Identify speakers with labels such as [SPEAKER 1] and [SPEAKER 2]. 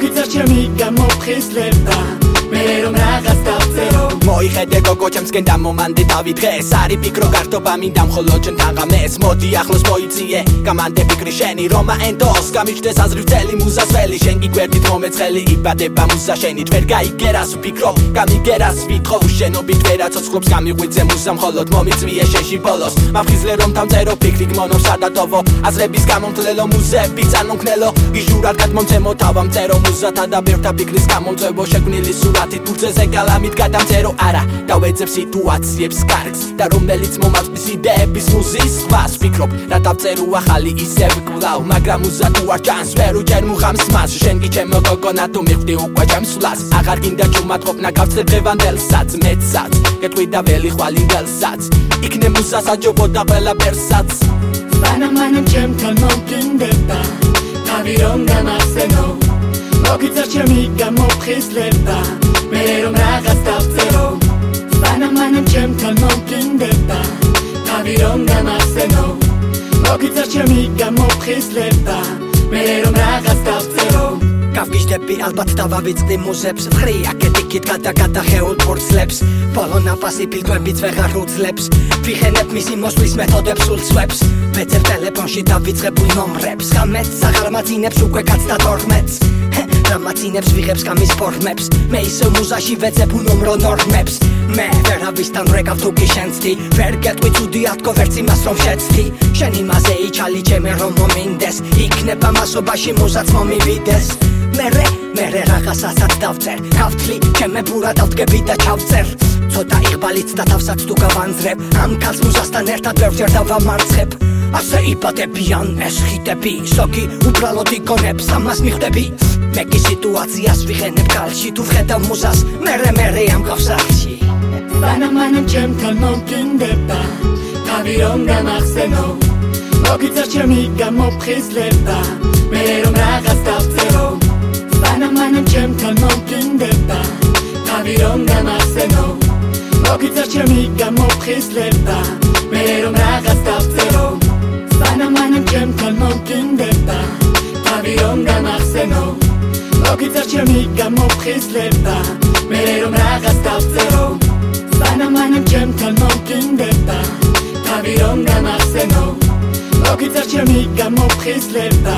[SPEAKER 1] მოგიწერ ჩემი გამოფხიზლება. მე რომ რაღაც
[SPEAKER 2] მოიხედე გოგო ჩემსკენ დამომანდე დავი დღეს არი ფიქრო გართობა მინდა მხოლოდ ჩვენ თაღამეს მოდი ახლოს მოიწიე. გამანდე ფიქრი შენი რომა ენდოს გამიჩნდეს აზრი ვწელი მუზასველი შენ გიგვერდით მომეცხელი იბადება მუზა შენი. თვერ გაიგერას ვფიქრო გამიგერას ვიტყო. შენობით ვერა ცოცხლობს გამიღვიძე მუზა მხოლოდ მომიწვიე შენში ბოლოს. მაფხიზლე რომ დამწერო ფიქრი გმონო სადატოვო აზრების გამომთლელო მუზები წანონქნელო გიჟურად გადმომცემო თავამწერო მუზათა და ბერთა ფიქრის გამომწვევო. შექმნილი სურათი თურცეზე გალამით გადამწერო. არა დავეძებ სიტუაციებს კარგს და რომელიც მომაწვის იდეების მუზის ხვას ვფიქრობ. რა დავწერო ახალი ისევ კლავ მაგრამ უზა თუ არ ჩანს ვერ უჯერ მუხამს მას. შენ კი ჩემო გოგონა თუ მიხვდი უკვე ჩემს სულას აღარ გინდა ჩუმად ყოფნა გავწერ დღევანდელსაც მეცაც გეტყვი და ველი ხვალინგელსაც იქნე მუზა საჯობო და ყველა პერსაც
[SPEAKER 1] მანამ მანამ ჩემთან მოგინდება თავი რომ გამახსენო. მოგიწერ ჩემი გამოფხიზლება. მე რომ რომ გამახსენო მოგიწერ ჩემი გამოფხიზლება მე რომ რაღაც დავწერო.
[SPEAKER 2] გავგიჟდები ალბათ დავავიწყდი მუზებს ხრია კეთიკით გადაგადახეულ ფორცლებს. ბოლო ნაფასი ფილტვებიც ვეღარ უძლებს. ვიხენებ მისი მოსვლის მეთოდებს სულ სვებს ვეცებ ტელეფონში დავიწყებულ ნომრებს. გამეც აღარ მაძინებს უკვე კაცთა თორმეტს რამაცინებს ვიღებს გამის ფორმებს. მე ისე მუზაში ვეცებ უნომრო ნორმებს მე ვერავისთან რეკავ თუ კი შენცდი. ვერ გეტყვი ცუდი ათქო ვერც იმას რომ შეცდი. შენი მასე იჩალი ჩემე რომ მომინდეს. იქნება მასობაში მუზაც მომივიდეს. მე რე მე რე რაღაცასაც დავწერ. თავთლი ჩემე ბურა დავდგები და ჩავწერ. ცოტა იღბალიც და თავსაც თუ გავანძრებ ამ კაცს მუზასთან ერთად ვერჯერ დავამარცხებ. ასე იპადებიან ეს ხიტები სოკი უბრალოდ იკონებს ამას მიხვდები მე კი სიტუაციას ვიხენებ კალში თუ ვხედავ მუზას მერე მერე ამ გავსახში
[SPEAKER 1] მანამ მანამ ჩემთან მოგინდება თავი რომ გამახსენო მოგიწერ ჩემი გამოფხიზლება მე რომ რაღაც დავწერო. მანამ მანამ ჩემთან მოგინდება თავი რომ გამახსენო მოგიწერ ჩემი გამოფხიზლება მე რომ რაღაც დავწერო. მანამ მანამ ჩემთან მოგინდება თავი რომ გამახსენო მოგიწერ ჩემი გამოფხიზლება. მე რომ რაღაც დავწერო მანამ მანამ ჩემთან მოგინდება თავი რომ გამახსენო მოგიწერ ჩემი გამოფხიზლება